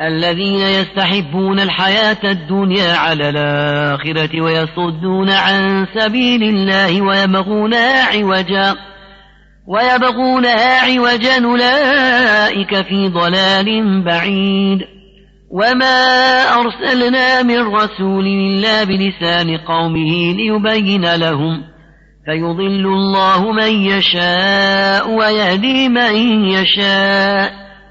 الذين يستحبون الحياة الدنيا على الآخرة ويصدون عن سبيل الله ويبغونها عوجا ويبغونها عوجا أولئك في ضلال بعيد. وما أرسلنا من رسول إلا بلسان قومه ليبين لهم فيضل الله من يشاء ويهدي من يشاء.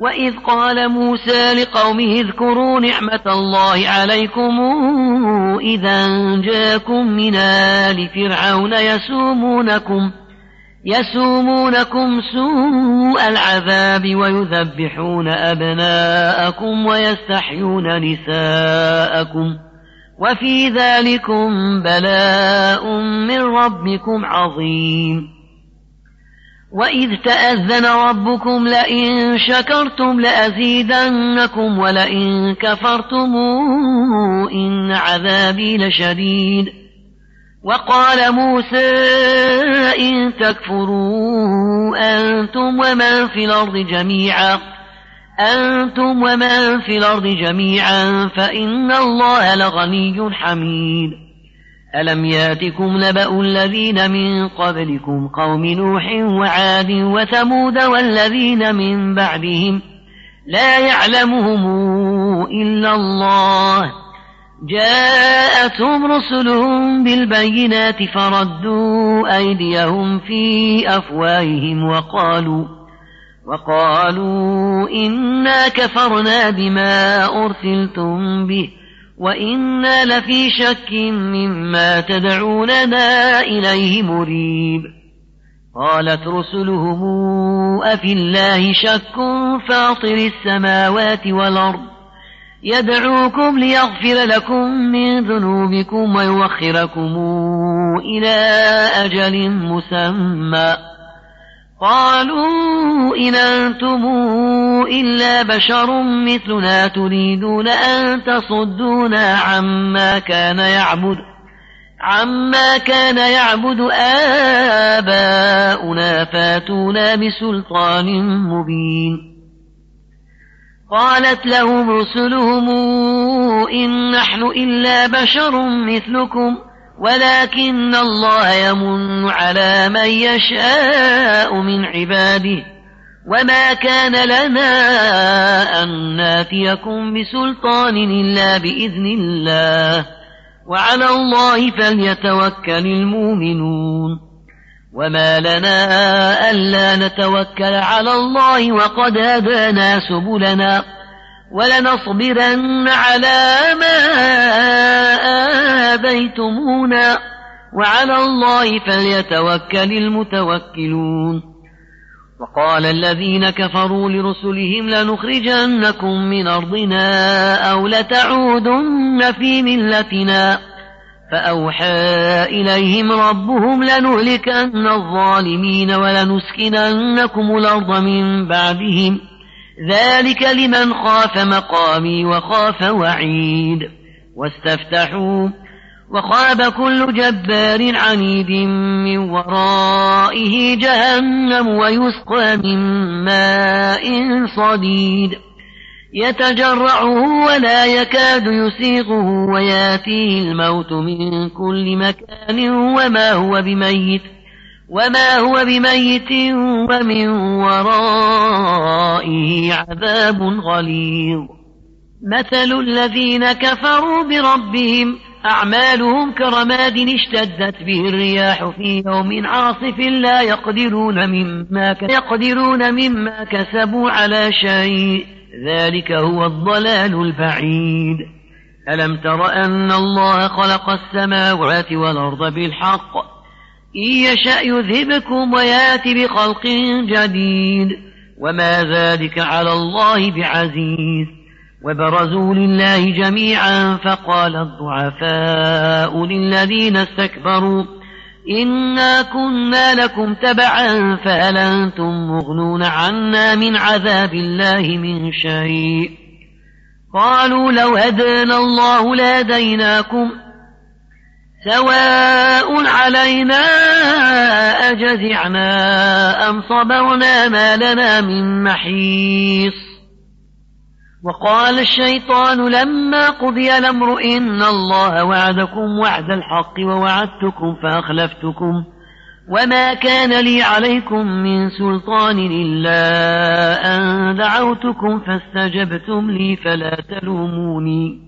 وإذ قال موسى لقومه اذكروا نعمة الله عليكم إذا جاكم من آل فرعون يسومونكم يسومونكم سوء العذاب ويذبحون أبناءكم ويستحيون نساءكم وفي ذلكم بلاء من ربكم عظيم وإذ تأذن ربكم لئن شكرتم لأزيدنكم ولئن كفرتم إن عذابي لشديد وقال موسى إن تكفروا أنتم ومن في الأرض جميعا أنتم ومن في الأرض جميعا فإن الله لغني حميد ألم يأتكم نبأ الذين من قبلكم قوم نوح وعاد وثمود والذين من بعدهم لا يعلمهم إلا الله جاءتهم رسلهم بالبينات فردوا أيديهم في أفواههم وقالوا وقالوا إنا كفرنا بما أرسلتم به وإنا لفي شك مما تدعوننا إليه مريب قالت رسلهم أفي الله شك فاطر السماوات والأرض يدعوكم ليغفر لكم من ذنوبكم ويوخركم إلى أجل مسمى قالوا إن أنتم إلا بشر مثلنا تريدون أن تصدونا عما كان يعبد عما كان يعبد آباؤنا فاتونا بسلطان مبين. قالت لهم رسلهم إن نحن إلا بشر مثلكم. ولكن الله يمن على من يشاء من عباده. وما كان لنا أن ناتيكم بسلطان إلا بإذن الله. وعلى الله فليتوكل المؤمنون. وما لنا ألا نتوكل على الله وقد هدانا سبلنا. ولنصبرن على ما آذيتمونا. وعلى الله فليتوكل المتوكلون. وقال الذين كفروا لرسلهم لنخرجنكم من أرضنا أو لتعودن في ملتنا. فأوحى إليهم ربهم لنهلكن الظالمين ولنسكننكم الأرض من بعدهم. ذلك لمن خاف مقامي وخاف وعيد. واستفتحوا وخاب كل جبار عنيد من ورائه جهنم ويسقى من ماء صديد. يتجرعه ولا يكاد يسيغه وياتيه الموت من كل مكان وما هو بميت. وما هو بميت ومن ورائه عذاب غليظ مثل الذين كفروا بربهم أعمالهم كرماد اشتدت به الرياح في يوم عاصف لا يقدرون مما يقدرون مما كسبوا على شيء ذلك هو الضلال البعيد ألم تر أن الله خلق السماوات والأرض بالحق إن يشأ يذهبكم ويات بخلق جديد. وما ذلك على الله بعزيز. وبرزوا لله جميعا فقال الضعفاء للذين استكبروا إنا كنا لكم تبعا فهل أنتم مغنون عنا من عذاب الله من شيء. قالوا لو هدانا الله لهديناكم سواء علينا أجزعنا أم صبرنا ما لنا من محيص. وقال الشيطان لما قضي الأمر إن الله وعدكم وعد الحق ووعدتكم فأخلفتكم وما كان لي عليكم من سلطان إلا أن دعوتكم فاستجبتم لي فلا تلوموني.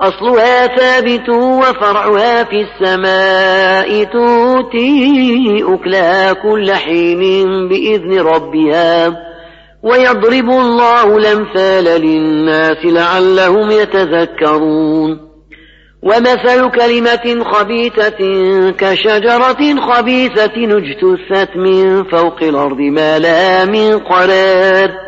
أصلها ثابت وفرعها في السماء توتي أكلها كل حين بإذن ربها ويضرب الله الأمثال للناس لعلهم يتذكرون. ومثل كلمة خبيثة كشجرة خبيثة اجتثت من فوق الأرض ما لها من قرار.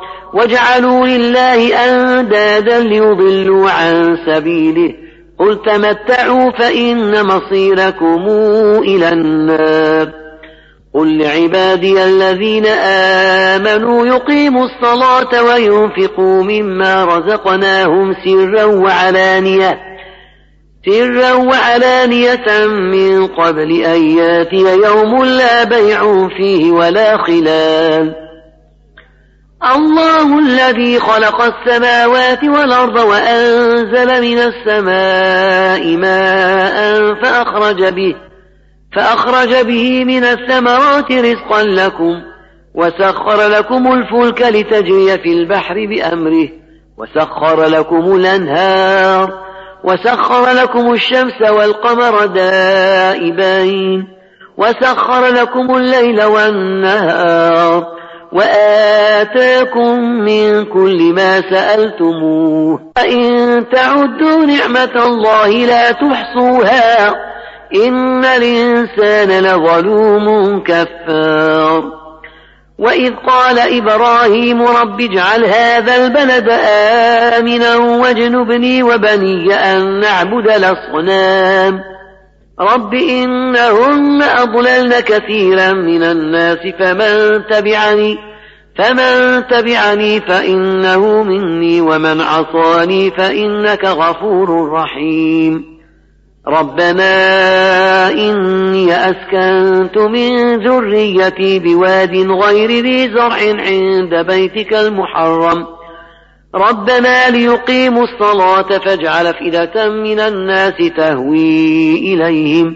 وجعلوا لله أندادا ليضلوا عن سبيله. قل تمتعوا فإن مصيركم إلى النار. قل لعبادي الذين آمنوا يقيموا الصلاة وينفقوا مما رزقناهم سرا وعلانية. سرا وعلانية من قبل أن يأتي يوم لا بيع فيه ولا خلال. الله الذي خلق السماوات والأرض وأنزل من السماء ماء فأخرج به فأخرج به من الثمرات رزقا لكم وسخر لكم الفلك لتجري في البحر بأمره وسخر لكم الأنهار وسخر لكم الشمس والقمر دائبين وسخر لكم الليل والنهار وآتاكم من كل ما سألتموه. فإن تعدوا نعمة الله لا تحصوها. إن الإنسان لظلوم كفار. وإذ قال إبراهيم رب اجعل هذا البلد آمنا واجنبني وبني أن نعبد الأصنام. رب إنهن أضللن كثيرا من الناس فمن تبعني فمن تبعني فإنه مني ومن عصاني فإنك غفور رحيم. ربنا إني أسكنت من ذريتي بواد غير ذي زرع عند بيتك المحرم. ربنا ليقيموا الصلاة فاجعل فئدة من الناس تهوي إليهم.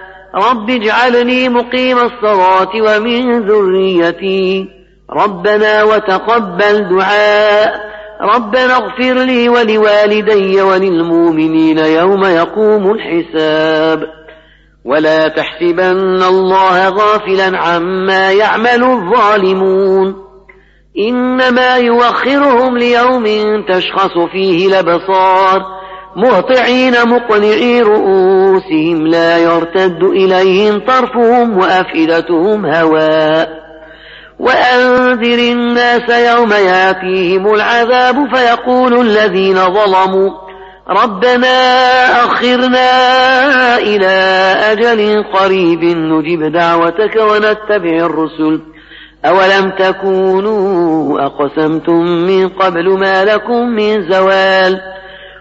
رب اجعلني مقيم الصلاة ومن ذريتي. ربنا وتقبل دعاء. ربنا اغفر لي ولوالدي وللمؤمنين يوم يقوم الحساب. ولا تحسبن الله غافلا عما يعمل الظالمون. إنما يوخرهم ليوم تشخص فيه الأبصار. مهطعين مقنعي رؤوسهم لا يرتد إليهم طرفهم وأفئدتهم هواء وأنذر الناس يوم يأتيهم العذاب فيقول الذين ظلموا ربنا أخرنا إلى أجل قريب نجب دعوتك ونتبع الرسل أولم تكونوا أقسمتم من قبل ما لكم من زوال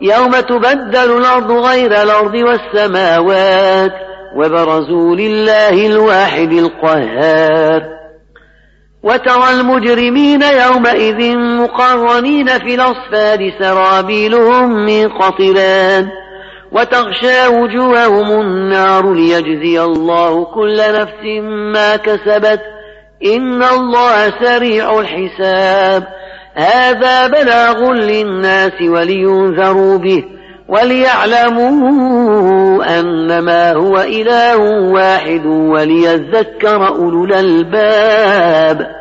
يوم تبدل الأرض غير الأرض والسماوات وبرزوا لله الواحد القهار. وترى المجرمين يومئذ مقرنين في الأصفاد سرابيلهم من قطران وتغشى وجوههم النار ليجزي الله كل نفس ما كسبت. إن الله سريع الحساب. هذا بلاغ للناس ولينذروا به وليعلموا أنما هو إله واحد وليذكر أولو الألباب.